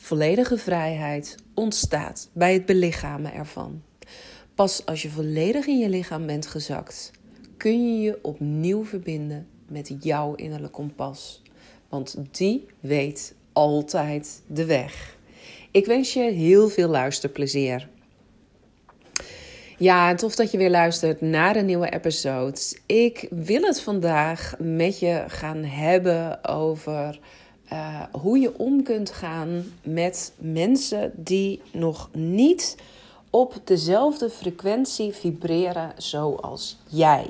Volledige vrijheid ontstaat bij het belichamen ervan. Pas als je volledig in je lichaam bent gezakt, kun je je opnieuw verbinden met jouw innerlijke kompas. Want die weet altijd de weg. Ik wens je heel veel luisterplezier. Ja, tof dat je weer luistert naar een nieuwe episode. Ik wil het vandaag met je gaan hebben over uh, hoe je om kunt gaan met mensen die nog niet op dezelfde frequentie vibreren zoals jij.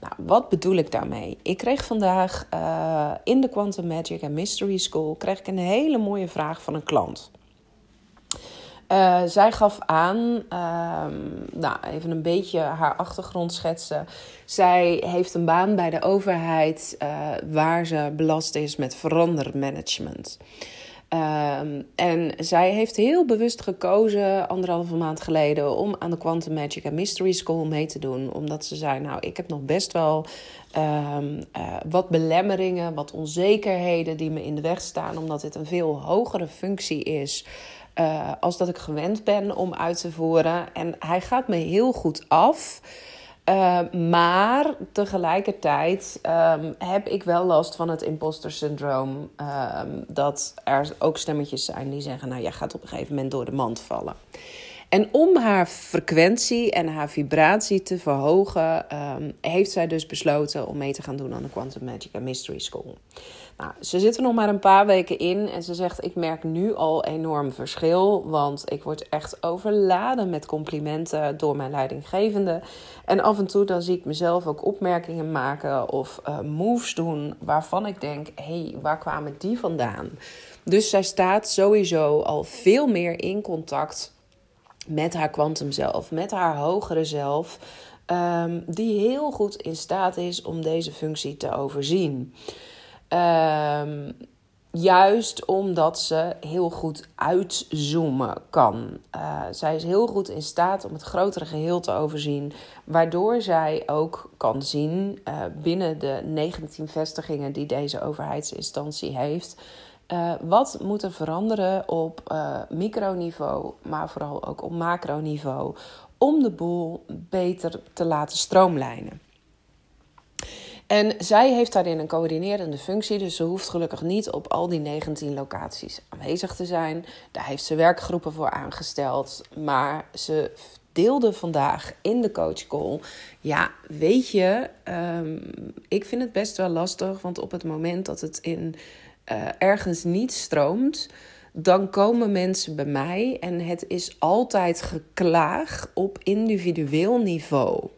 Nou, wat bedoel ik daarmee? Ik kreeg vandaag uh, in de Quantum Magic and Mystery School kreeg ik een hele mooie vraag van een klant. Uh, zij gaf aan, uh, nou even een beetje haar achtergrond schetsen. Zij heeft een baan bij de overheid uh, waar ze belast is met verandermanagement. Ehm, en zij heeft heel bewust gekozen, anderhalve maand geleden, om aan de Quantum Magic and Mystery School mee te doen. Omdat ze zei: Nou, ik heb nog best wel um, wat belemmeringen, wat onzekerheden die me in de weg staan, omdat dit een veel hogere functie is. Uh, als dat ik gewend ben om uit te voeren. En hij gaat me heel goed af. Uh, maar tegelijkertijd um, heb ik wel last van het imposter syndroom. Um, dat er ook stemmetjes zijn die zeggen: Nou, jij gaat op een gegeven moment door de mand vallen. En om haar frequentie en haar vibratie te verhogen, um, heeft zij dus besloten om mee te gaan doen aan de Quantum Magic and Mystery School. Nou, ze zit er nog maar een paar weken in en ze zegt: Ik merk nu al enorm verschil, want ik word echt overladen met complimenten door mijn leidinggevende. En af en toe dan zie ik mezelf ook opmerkingen maken of uh, moves doen waarvan ik denk: hey, waar kwamen die vandaan? Dus zij staat sowieso al veel meer in contact met haar kwantum zelf, met haar hogere zelf, um, die heel goed in staat is om deze functie te overzien. Um, juist omdat ze heel goed uitzoomen kan. Uh, zij is heel goed in staat om het grotere geheel te overzien, waardoor zij ook kan zien uh, binnen de 19 vestigingen die deze overheidsinstantie heeft. Uh, wat moet er veranderen op microniveau, maar vooral ook op macroniveau, om de boel beter te laten stroomlijnen? En zij heeft daarin een coördinerende functie, dus ze hoeft gelukkig niet op al die 19 locaties aanwezig te zijn. Daar heeft ze werkgroepen voor aangesteld, maar ze deelde vandaag in de coachcall. Ja, weet je, um, ik vind het best wel lastig, want op het moment dat het in uh, ergens niet stroomt, dan komen mensen bij mij en het is altijd geklaag op individueel niveau.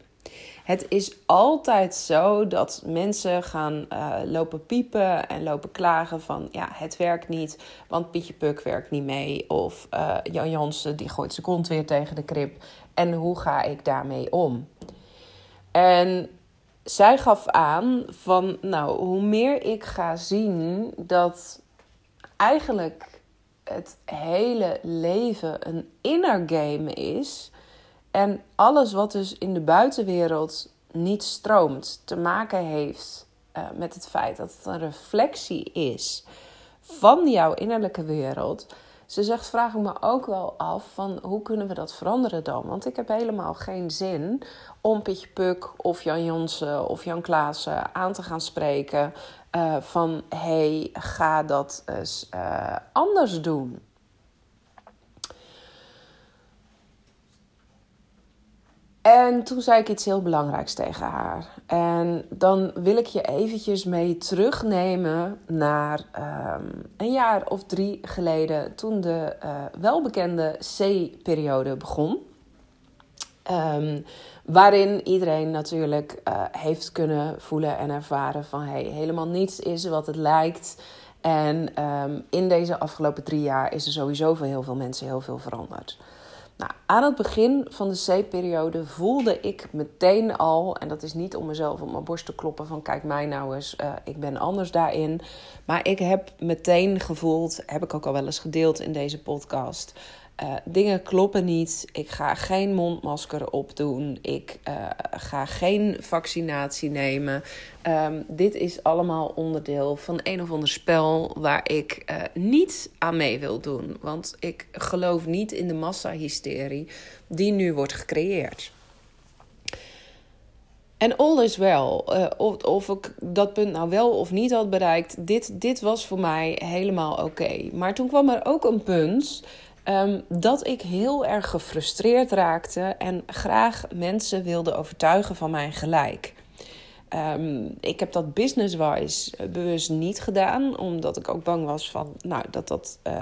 Het is altijd zo dat mensen gaan uh, lopen piepen en lopen klagen van ja, het werkt niet, want Pietje Puk werkt niet mee. Of uh, Jan Jansen die gooit zijn kont weer tegen de krip. En hoe ga ik daarmee om? En zij gaf aan van, nou, hoe meer ik ga zien dat eigenlijk het hele leven een inner game is. En alles wat dus in de buitenwereld niet stroomt, te maken heeft uh, met het feit dat het een reflectie is van jouw innerlijke wereld ze zegt, vraag ik me ook wel af van hoe kunnen we dat veranderen dan? Want ik heb helemaal geen zin om Pietje Puk of Jan Jonsen of Jan Klaassen aan te gaan spreken uh, van hey, ga dat eens uh, anders doen. En toen zei ik iets heel belangrijks tegen haar. En dan wil ik je eventjes mee terugnemen naar um, een jaar of drie geleden, toen de uh, welbekende C-periode begon. Um, waarin iedereen natuurlijk uh, heeft kunnen voelen en ervaren van hey, helemaal niets is wat het lijkt. En um, in deze afgelopen drie jaar is er sowieso voor heel veel mensen heel veel veranderd. Nou, aan het begin van de C-periode voelde ik meteen al, en dat is niet om mezelf op mijn borst te kloppen van kijk mij nou eens, uh, ik ben anders daarin. Maar ik heb meteen gevoeld, heb ik ook al wel eens gedeeld in deze podcast, uh, dingen kloppen niet. Ik ga geen mondmasker opdoen. Ik uh, ga geen vaccinatie nemen. Um, dit is allemaal onderdeel van een of ander spel waar ik uh, niet aan mee wil doen. Want ik geloof niet in de massahysterie die nu wordt gecreëerd. En all is wel. Of, of ik dat punt nou wel of niet had bereikt, dit, dit was voor mij helemaal oké. Maar toen kwam er ook een punt Um, dat ik heel erg gefrustreerd raakte en graag mensen wilde overtuigen van mijn gelijk. Um, ik heb dat business-wise bewust niet gedaan, omdat ik ook bang was van, nou, dat dat uh,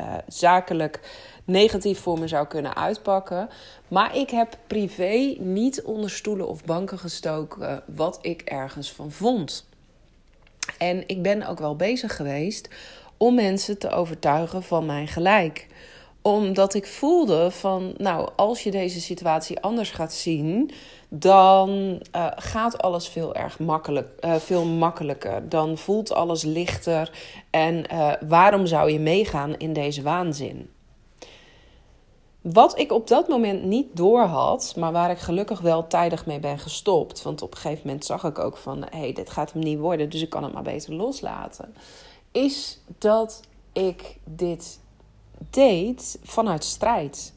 uh, zakelijk negatief voor me zou kunnen uitpakken. Maar ik heb privé niet onder stoelen of banken gestoken wat ik ergens van vond. En ik ben ook wel bezig geweest om mensen te overtuigen van mijn gelijk omdat ik voelde van, nou, als je deze situatie anders gaat zien, dan uh, gaat alles veel erg makkelijk, uh, veel makkelijker. Dan voelt alles lichter. En uh, waarom zou je meegaan in deze waanzin? Wat ik op dat moment niet doorhad, maar waar ik gelukkig wel tijdig mee ben gestopt. Want op een gegeven moment zag ik ook van, hé, hey, dit gaat hem niet worden, dus ik kan het maar beter loslaten. Is dat ik dit deed vanuit strijd.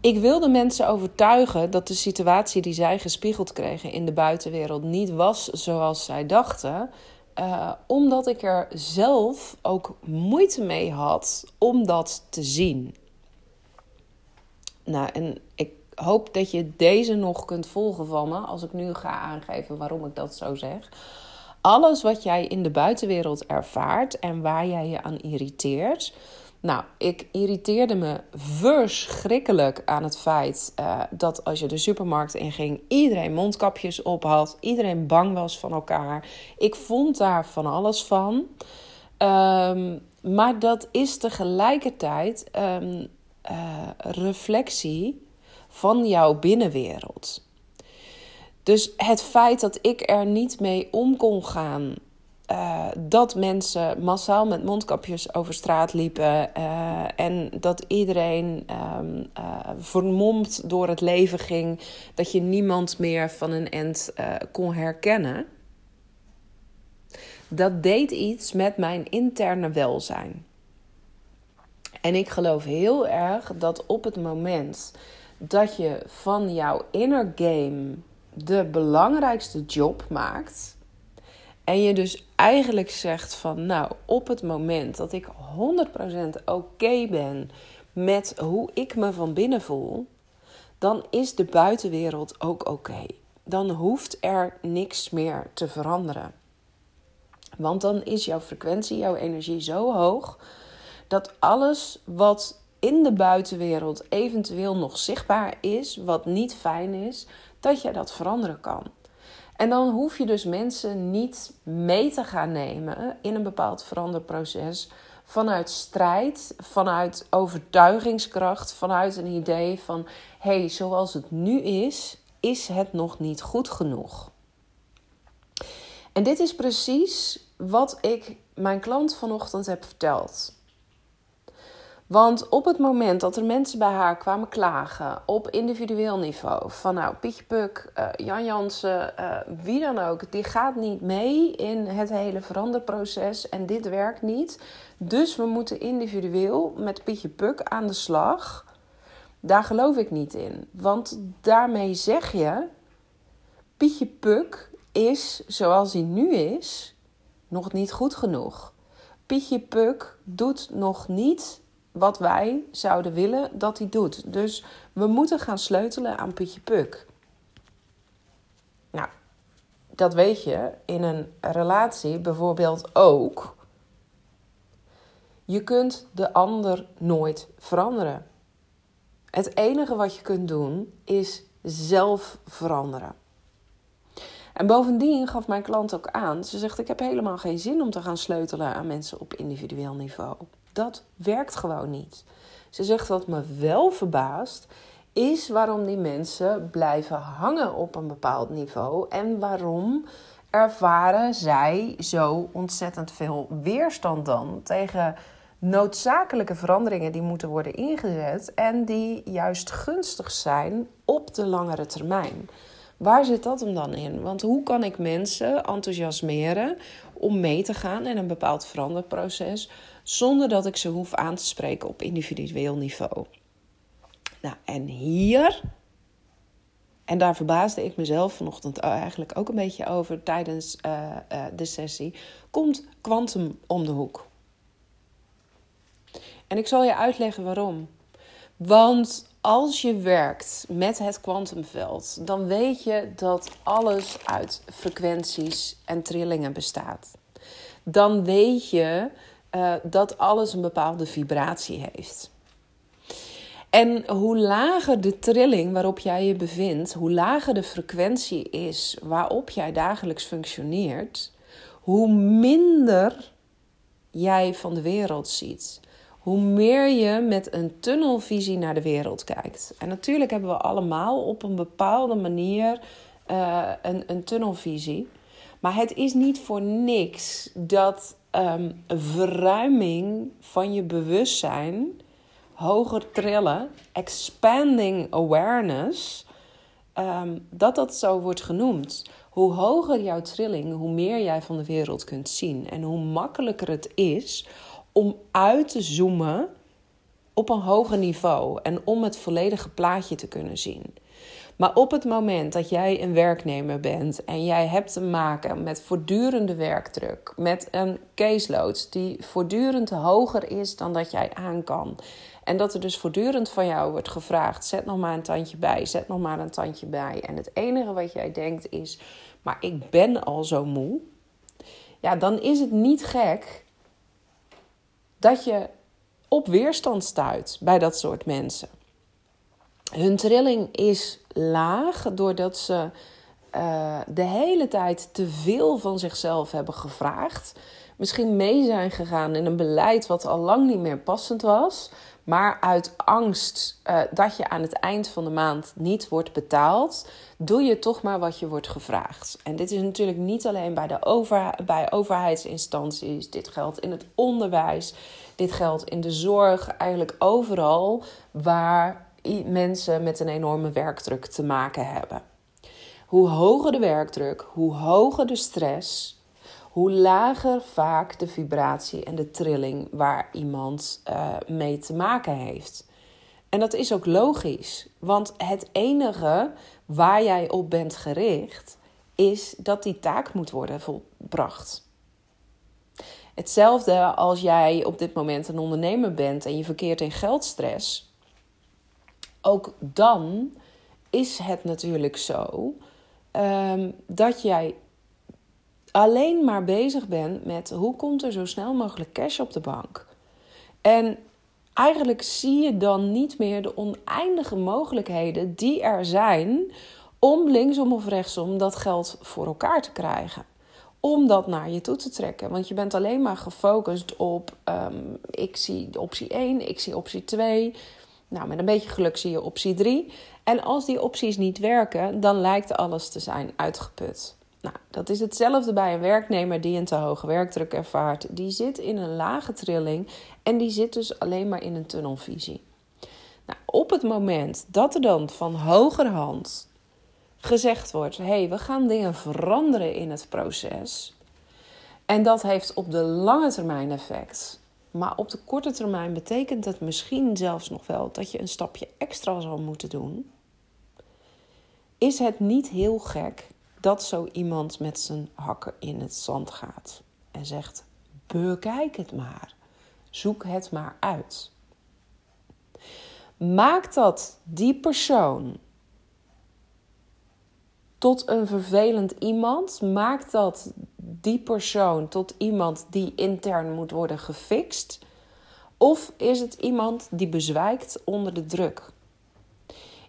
Ik wilde mensen overtuigen dat de situatie die zij gespiegeld kregen in de buitenwereld niet was zoals zij dachten, uh, omdat ik er zelf ook moeite mee had om dat te zien. Nou, en ik hoop dat je deze nog kunt volgen van me als ik nu ga aangeven waarom ik dat zo zeg alles wat jij in de buitenwereld ervaart en waar jij je aan irriteert. Nou, ik irriteerde me verschrikkelijk aan het feit uh, dat als je de supermarkt inging, iedereen mondkapjes op had, iedereen bang was van elkaar. Ik vond daar van alles van. Um, maar dat is tegelijkertijd um, reflectie van jouw binnenwereld. Dus het feit dat ik er niet mee om kon gaan. Uh, dat mensen massaal met mondkapjes over straat liepen. Uh, en dat iedereen um, vermomd door het leven ging. Dat je niemand meer van een end kon herkennen. Dat deed iets met mijn interne welzijn. En ik geloof heel erg dat op het moment dat je van jouw inner game de belangrijkste job maakt. En je dus eigenlijk zegt van nou, op het moment dat ik 100% oké ben met hoe ik me van binnen voel, dan is de buitenwereld ook oké. Dan hoeft er niks meer te veranderen. Want dan is jouw frequentie, jouw energie zo hoog dat alles wat in de buitenwereld eventueel nog zichtbaar is, wat niet fijn is, dat je dat veranderen kan. En dan hoef je dus mensen niet mee te gaan nemen in een bepaald veranderproces vanuit strijd, vanuit overtuigingskracht, vanuit een idee van hé, hey, zoals het nu is, is het nog niet goed genoeg. En dit is precies wat ik mijn klant vanochtend heb verteld. Want op het moment dat er mensen bij haar kwamen klagen op individueel niveau, van nou Pietje Puk, uh, Jan Jansen, uh, wie dan ook, die gaat niet mee in het hele veranderproces en dit werkt niet. Dus we moeten individueel met Pietje Puk aan de slag. Daar geloof ik niet in. Want daarmee zeg je, Pietje Puk is zoals hij nu is, nog niet goed genoeg. Pietje Puk doet nog niet wat wij zouden willen dat hij doet. Dus we moeten gaan sleutelen aan Pietje Puk. Nou, dat weet je in een relatie bijvoorbeeld ook. Je kunt de ander nooit veranderen. Het enige wat je kunt doen is zelf veranderen. En bovendien gaf mijn klant ook aan, ze zegt: Ik heb helemaal geen zin om te gaan sleutelen aan mensen op individueel niveau. Dat werkt gewoon niet. Ze zegt wat me wel verbaast, is waarom die mensen blijven hangen op een bepaald niveau en waarom ervaren zij zo ontzettend veel weerstand dan tegen noodzakelijke veranderingen die moeten worden ingezet en die juist gunstig zijn op de langere termijn. Waar zit dat hem dan in? Want hoe kan ik mensen enthousiasmeren om mee te gaan in een bepaald veranderproces zonder dat ik ze hoef aan te spreken op individueel niveau? Nou, en hier, en daar verbaasde ik mezelf vanochtend eigenlijk ook een beetje over tijdens uh, uh, de sessie, komt kwantum om de hoek. En ik zal je uitleggen waarom. Want als je werkt met het kwantumveld, dan weet je dat alles uit frequenties en trillingen bestaat. Dan weet je uh, dat alles een bepaalde vibratie heeft. En hoe lager de trilling waarop jij je bevindt, hoe lager de frequentie is waarop jij dagelijks functioneert, hoe minder jij van de wereld ziet hoe meer je met een tunnelvisie naar de wereld kijkt. En natuurlijk hebben we allemaal op een bepaalde manier uh, een, een tunnelvisie. Maar het is niet voor niks dat um, verruiming van je bewustzijn, hoger trillen, expanding awareness, um, dat dat zo wordt genoemd. Hoe hoger jouw trilling, hoe meer jij van de wereld kunt zien. En hoe makkelijker het is om uit te zoomen op een hoger niveau en om het volledige plaatje te kunnen zien. Maar op het moment dat jij een werknemer bent en jij hebt te maken met voortdurende werkdruk, met een caseload die voortdurend hoger is dan dat jij aan kan. En dat er dus voortdurend van jou wordt gevraagd: zet nog maar een tandje bij, zet nog maar een tandje bij. En het enige wat jij denkt is: maar ik ben al zo moe. Ja, dan is het niet gek dat je op weerstand stuit bij dat soort mensen. Hun trilling is laag doordat ze uh, de hele tijd te veel van zichzelf hebben gevraagd. Misschien mee zijn gegaan in een beleid wat al lang niet meer passend was. Maar uit angst uh, dat je aan het eind van de maand niet wordt betaald, doe je toch maar wat je wordt gevraagd. En dit is natuurlijk niet alleen bij, de over, bij overheidsinstanties, dit geldt in het onderwijs, dit geldt in de zorg, eigenlijk overal waar mensen met een enorme werkdruk te maken hebben. Hoe hoger de werkdruk, hoe hoger de stress, hoe lager vaak de vibratie en de trilling waar iemand uh, mee te maken heeft. En dat is ook logisch, want het enige waar jij op bent gericht is dat die taak moet worden volbracht. Hetzelfde als jij op dit moment een ondernemer bent en je verkeert in geldstress. Ook dan is het natuurlijk zo um, dat jij alleen maar bezig bent met hoe komt er zo snel mogelijk cash op de bank. En eigenlijk zie je dan niet meer de oneindige mogelijkheden die er zijn om linksom of rechtsom dat geld voor elkaar te krijgen. Om dat naar je toe te trekken. Want je bent alleen maar gefocust op um, ik zie optie 1, ik zie optie 2. Nou, met een beetje geluk zie je optie 3. En als die opties niet werken, dan lijkt alles te zijn uitgeput. Nou, dat is hetzelfde bij een werknemer die een te hoge werkdruk ervaart. Die zit in een lage trilling en die zit dus alleen maar in een tunnelvisie. Nou, op het moment dat er dan van hogerhand gezegd wordt: hé, hey, we gaan dingen veranderen in het proces. En dat heeft op de lange termijn effect. Maar op de korte termijn betekent het misschien zelfs nog wel dat je een stapje extra zal moeten doen. Is het niet heel gek dat zo iemand met zijn hakken in het zand gaat en zegt: Bekijk het maar, zoek het maar uit. Maakt dat die persoon tot een vervelend iemand? Maakt dat die persoon tot iemand die intern moet worden gefixt? Of is het iemand die bezwijkt onder de druk?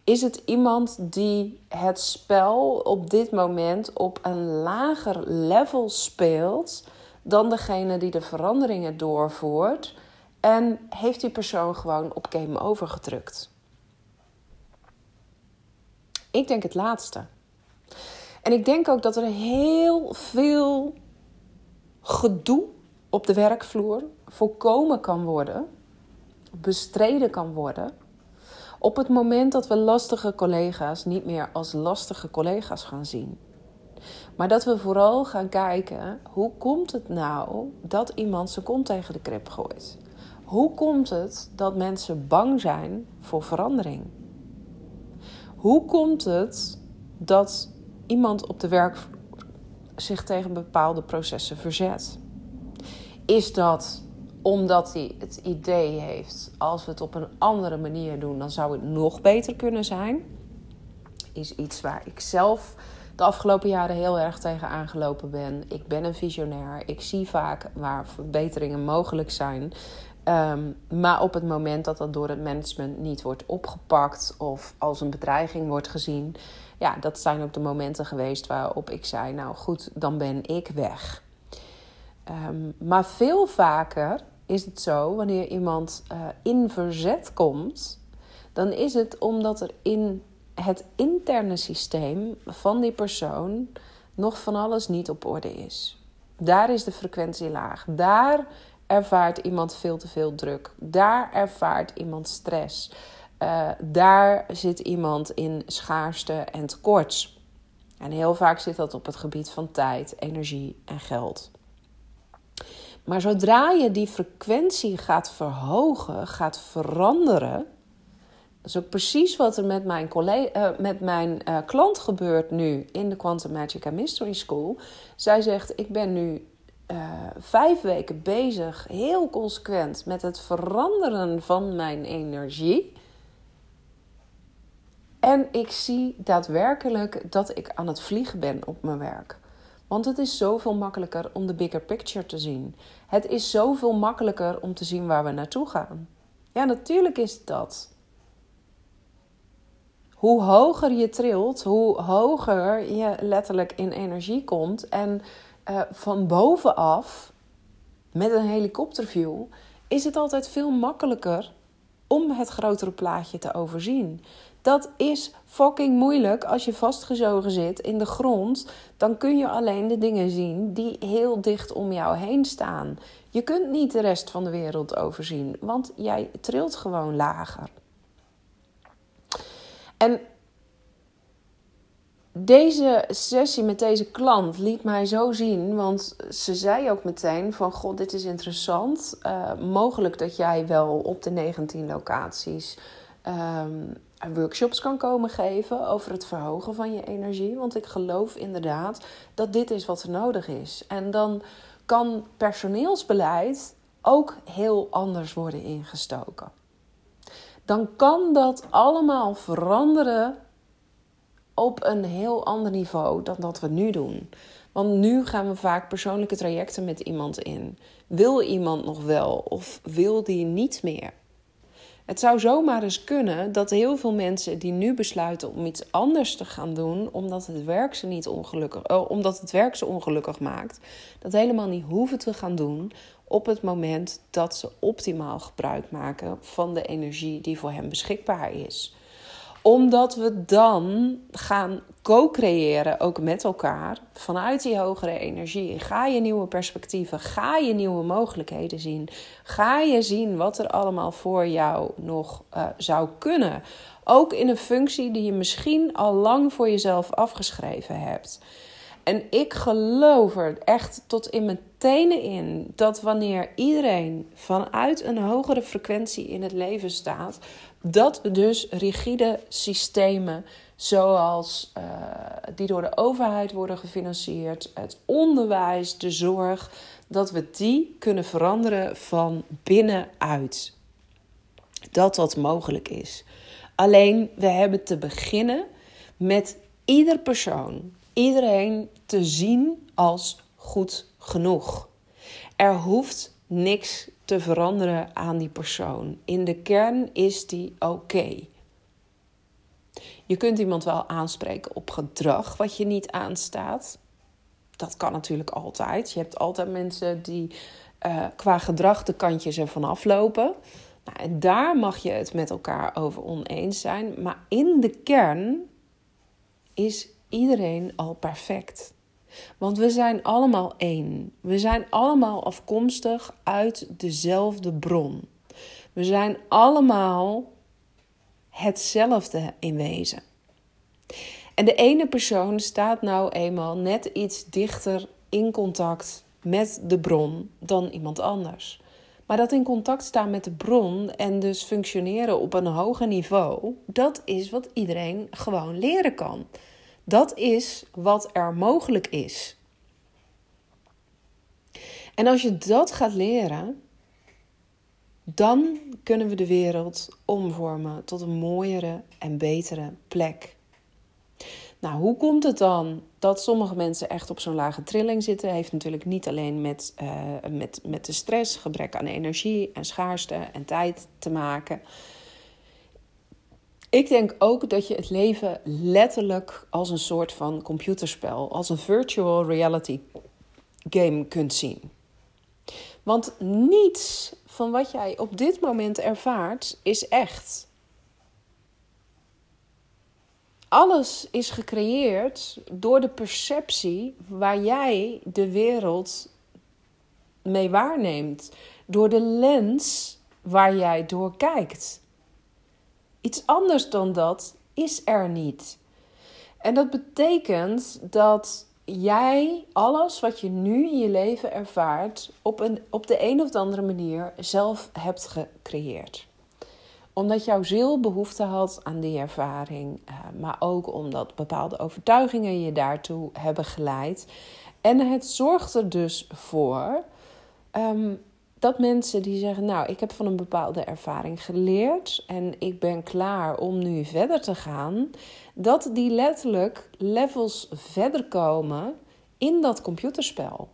Is het iemand die het spel op dit moment op een lager level speelt dan degene die de veranderingen doorvoert? En heeft die persoon gewoon op game over gedrukt? Ik denk het laatste. En ik denk ook dat er heel veel gedoe op de werkvloer voorkomen kan worden, bestreden kan worden, op het moment dat we lastige collega's niet meer als lastige collega's gaan zien. Maar dat we vooral gaan kijken, hoe komt het nou dat iemand zijn kont tegen de krip gooit? Hoe komt het dat mensen bang zijn voor verandering? Hoe komt het dat iemand op de werkvloer zich tegen bepaalde processen verzet? Is dat omdat hij het idee heeft, als we het op een andere manier doen, dan zou het nog beter kunnen zijn? Is iets waar ik zelf de afgelopen jaren heel erg tegen aangelopen ben. Ik ben een visionair. Ik zie vaak waar verbeteringen mogelijk zijn. Ehm, maar op het moment dat dat door het management niet wordt opgepakt of als een bedreiging wordt gezien, ja, dat zijn ook de momenten geweest waarop ik zei: Nou goed, dan ben ik weg. Ehm, maar veel vaker is het zo, wanneer iemand uh, in verzet komt, dan is het omdat er in het interne systeem van die persoon nog van alles niet op orde is. Daar is de frequentie laag. Daar ervaart iemand veel te veel druk. Daar ervaart iemand stress. Uh, daar zit iemand in schaarste en tekort. En heel vaak zit dat op het gebied van tijd, energie en geld. Maar zodra je die frequentie gaat verhogen, gaat veranderen. Dat is ook precies wat er met mijn, collega, uh, met mijn uh, klant gebeurt nu in de Quantum Magic and Mystery School. Zij zegt: Ik ben nu uh, vijf weken bezig, heel consequent, met het veranderen van mijn energie. En ik zie daadwerkelijk dat ik aan het vliegen ben op mijn werk. Want het is zoveel makkelijker om de bigger picture te zien. Het is zoveel makkelijker om te zien waar we naartoe gaan. Ja, natuurlijk is dat. Hoe hoger je trilt, hoe hoger je letterlijk in energie komt. En uh, van bovenaf, met een helikopterview, is het altijd veel makkelijker om het grotere plaatje te overzien. Dat is fucking moeilijk als je vastgezogen zit in de grond. Dan kun je alleen de dingen zien die heel dicht om jou heen staan. Je kunt niet de rest van de wereld overzien, want jij trilt gewoon lager. En deze sessie met deze klant liet mij zo zien, want ze zei ook meteen van, god, dit is interessant. Uh, mogelijk dat jij wel op de 19 locaties um, workshops kan komen geven over het verhogen van je energie. Want ik geloof inderdaad dat dit is wat er nodig is. En dan kan personeelsbeleid ook heel anders worden ingestoken. Dan kan dat allemaal veranderen op een heel ander niveau dan dat we nu doen. Want nu gaan we vaak persoonlijke trajecten met iemand in. Wil iemand nog wel of wil die niet meer? Het zou zomaar eens kunnen dat heel veel mensen die nu besluiten om iets anders te gaan doen, omdat het werk ze niet ongelukkig, oh, omdat het werk ze ongelukkig maakt, dat helemaal niet hoeven te gaan doen op het moment dat ze optimaal gebruik maken van de energie die voor hen beschikbaar is omdat we dan gaan co-creëren, ook met elkaar, vanuit die hogere energie. Ga je nieuwe perspectieven, ga je nieuwe mogelijkheden zien. Ga je zien wat er allemaal voor jou nog uh, zou kunnen. Ook in een functie die je misschien al lang voor jezelf afgeschreven hebt. En ik geloof er echt tot in mijn tenen in dat wanneer iedereen vanuit een hogere frequentie in het leven staat, dat dus rigide systemen zoals uh, die door de overheid worden gefinancierd, het onderwijs, de zorg, dat we die kunnen veranderen van binnenuit. Dat dat mogelijk is. Alleen we hebben te beginnen met ieder persoon, iedereen te zien als goed genoeg. Er hoeft niks te veranderen aan die persoon. In de kern is die oké. Je kunt iemand wel aanspreken op gedrag wat je niet aanstaat. Dat kan natuurlijk altijd. Je hebt altijd mensen die uh, qua gedrag de kantjes ervan aflopen. Nou, en daar mag je het met elkaar over oneens zijn. Maar in de kern is iedereen al perfect. Want we zijn allemaal één. We zijn allemaal afkomstig uit dezelfde bron. We zijn allemaal hetzelfde in wezen. En de ene persoon staat nou eenmaal net iets dichter in contact met de bron dan iemand anders. Maar dat in contact staan met de bron en dus functioneren op een hoger niveau, dat is wat iedereen gewoon leren kan. Dat is wat er mogelijk is. En als je dat gaat leren, dan kunnen we de wereld omvormen tot een mooiere en betere plek. Nou, hoe komt het dan dat sommige mensen echt op zo'n lage trilling zitten? Heeft natuurlijk niet alleen met, uh, met, met de stress, gebrek aan energie en schaarste en tijd te maken. Ik denk ook dat je het leven letterlijk als een soort van computerspel, als een virtual reality game kunt zien. Want niets van wat jij op dit moment ervaart is echt. Alles is gecreëerd door de perceptie waar jij de wereld mee waarneemt. Door de lens waar jij door kijkt. Iets anders dan dat is er niet. En dat betekent dat jij alles wat je nu in je leven ervaart op, een, op de een of de andere manier zelf hebt gecreëerd. Omdat jouw ziel behoefte had aan die ervaring, eh, maar ook omdat bepaalde overtuigingen je daartoe hebben geleid. En het zorgt er dus voor ehm, dat mensen die zeggen: Nou, ik heb van een bepaalde ervaring geleerd en ik ben klaar om nu verder te gaan, dat die letterlijk levels verder komen in dat computerspel.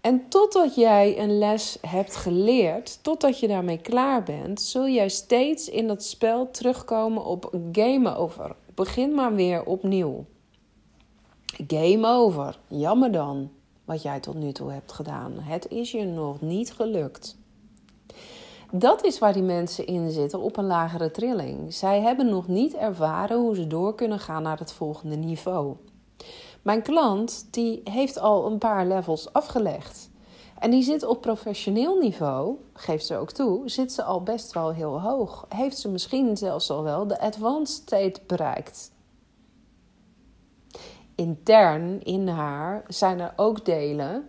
En totdat jij een les hebt geleerd, totdat je daarmee klaar bent, zul jij steeds in dat spel terugkomen op game over. Begin maar weer opnieuw. Game over. Jammer dan wat jij tot nu toe hebt gedaan. Het is je nog niet gelukt. Dat is waar die mensen in zitten op een lagere trilling. Zij hebben nog niet ervaren hoe ze door kunnen gaan naar het volgende niveau. Mijn klant die heeft al een paar levels afgelegd. En die zit op professioneel niveau, geeft ze ook toe, zit ze al best wel heel hoog. Heeft ze misschien zelfs al wel de advanced state bereikt intern in haar zijn er ook delen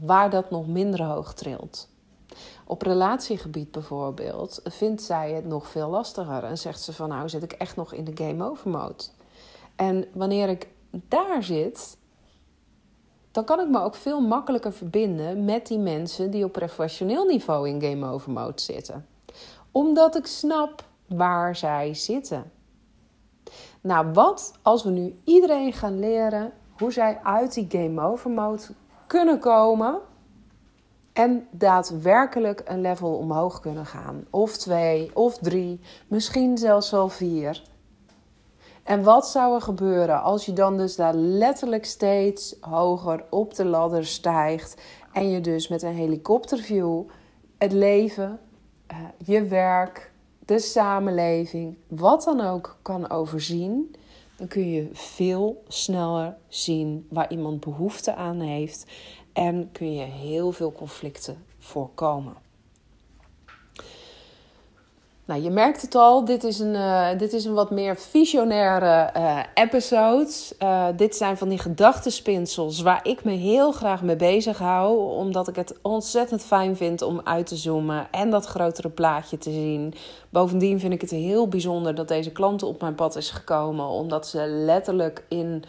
waar dat nog minder hoog trilt. Op relatiegebied bijvoorbeeld vindt zij het nog veel lastiger en zegt ze van nou zit ik echt nog in de game over mode. En wanneer ik daar zit, dan kan ik me ook veel makkelijker verbinden met die mensen die op professioneel niveau in game over mode zitten. Omdat ik snap waar zij zitten. Nou, wat als we nu iedereen gaan leren hoe zij uit die game over mode kunnen komen en daadwerkelijk een level omhoog kunnen gaan. Of twee, of drie, misschien zelfs wel vier. En wat zou er gebeuren als je dan dus daar letterlijk steeds hoger op de ladder stijgt en je dus met een helikopterview het leven, eh, je werk, de samenleving, wat dan ook kan overzien, dan kun je veel sneller zien waar iemand behoefte aan heeft en kun je heel veel conflicten voorkomen. Nou, je merkt het al, dit is een, uh, dit is een wat meer visionaire uh, episode. Uh, dit zijn van die gedachtenspinsels waar ik me heel graag mee bezig hou. Omdat ik het ontzettend fijn vind om uit te zoomen en dat grotere plaatje te zien. Bovendien vind ik het heel bijzonder dat deze klant op mijn pad is gekomen. Omdat ze letterlijk in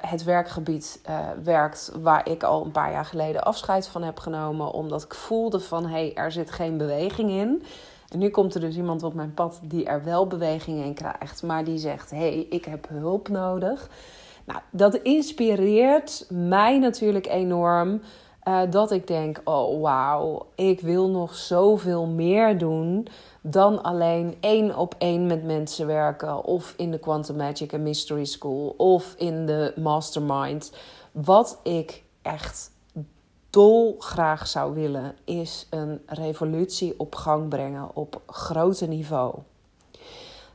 het werkgebied werkt waar ik al een paar jaar geleden afscheid van heb genomen. Omdat ik voelde van, hé, hey, er zit geen beweging in. En nu komt er dus iemand op mijn pad die er wel beweging in krijgt, maar die zegt: hé, hey, ik heb hulp nodig. Nou, dat inspireert mij natuurlijk enorm. Uh, dat ik denk: oh wauw, ik wil nog zoveel meer doen dan alleen één op één met mensen werken. Of in de Quantum Magic and Mystery School of in de Mastermind. Wat ik echt dolgraag zou willen, is een revolutie op gang brengen op grote niveau.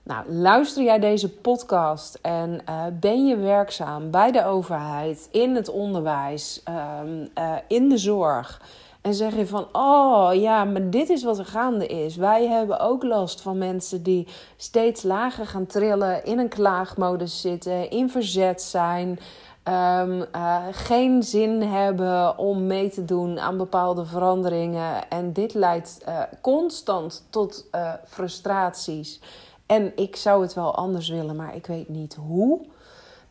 Nou, luister jij deze podcast en uh, ben je werkzaam bij de overheid, in het onderwijs, um, uh, in de zorg? En zeg je van, oh ja, maar dit is wat er gaande is. Wij hebben ook last van mensen die steeds lager gaan trillen, in een klaagmodus zitten, in verzet zijn. Um, uh, geen zin hebben om mee te doen aan bepaalde veranderingen. En dit leidt uh, constant tot uh, frustraties. En ik zou het wel anders willen, maar ik weet niet hoe.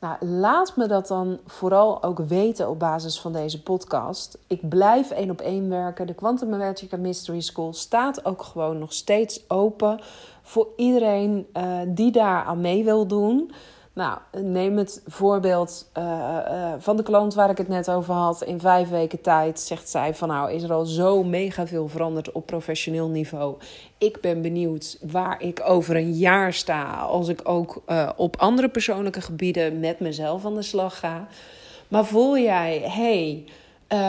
Nou, laat me dat dan vooral ook weten op basis van deze podcast. Ik blijf één op één werken. De Quantum Magic Mystery School staat ook gewoon nog steeds open voor iedereen die daar aan mee wil doen. Nou, neem het voorbeeld uh, uh, van de klant waar ik het net over had. In vijf weken tijd zegt zij van nou is er al zo mega veel veranderd op professioneel niveau. Ik ben benieuwd waar ik over een jaar sta als ik ook uh, op andere persoonlijke gebieden met mezelf aan de slag ga. Maar voel jij, hey,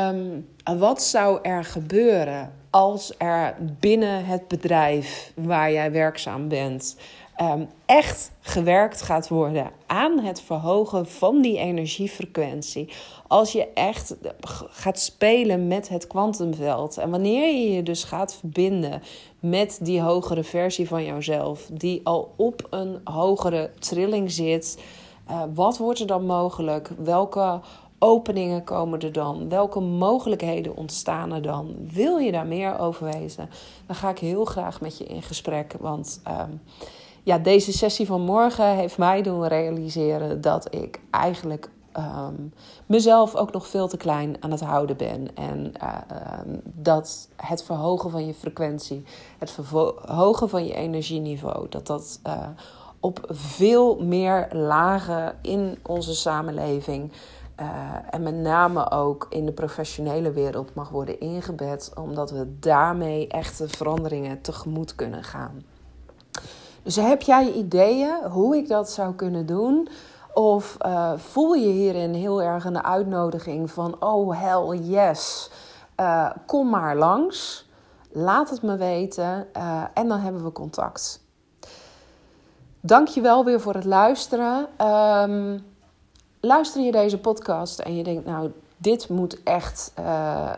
um, wat zou er gebeuren als er binnen het bedrijf waar jij werkzaam bent um, echt gewerkt gaat worden aan het verhogen van die energiefrequentie. Als je echt gaat spelen met het kwantumveld. En wanneer je je dus gaat verbinden met die hogere versie van jouzelf, die al op een hogere trilling zit. Uh, wat wordt er dan mogelijk? Welke openingen komen er dan? Welke mogelijkheden ontstaan er dan? Wil je daar meer over weten? Dan ga ik heel graag met je in gesprek. Want um, ja, deze sessie van morgen heeft mij doen realiseren dat ik eigenlijk um, mezelf ook nog veel te klein aan het houden ben. En um, dat het verhogen van je frequentie, het verhogen van je energieniveau, dat dat uh, op veel meer lagen in onze samenleving. Uh, en met name ook in de professionele wereld mag worden ingebed, omdat we daarmee echte veranderingen tegemoet kunnen gaan. Dus heb jij ideeën hoe ik dat zou kunnen doen? Of uh, voel je hierin heel erg een uitnodiging van: oh hell yes, uh, kom maar langs. Laat het me weten uh, en dan hebben we contact. Dank je wel weer voor het luisteren. Um, luister je deze podcast en je denkt, nou, dit moet echt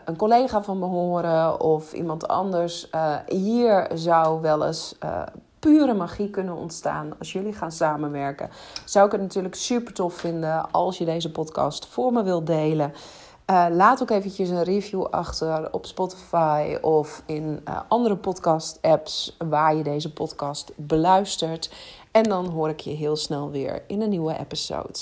een collega van me horen of iemand anders. Hier zou wel eens uh, pure magie kunnen ontstaan als jullie gaan samenwerken. Zou ik het natuurlijk super tof vinden als je deze podcast voor me wilt delen. Uh, laat ook eventjes een review achter op Spotify of in uh, andere podcast-apps waar je deze podcast beluistert. En dan hoor ik je heel snel weer in een nieuwe episode.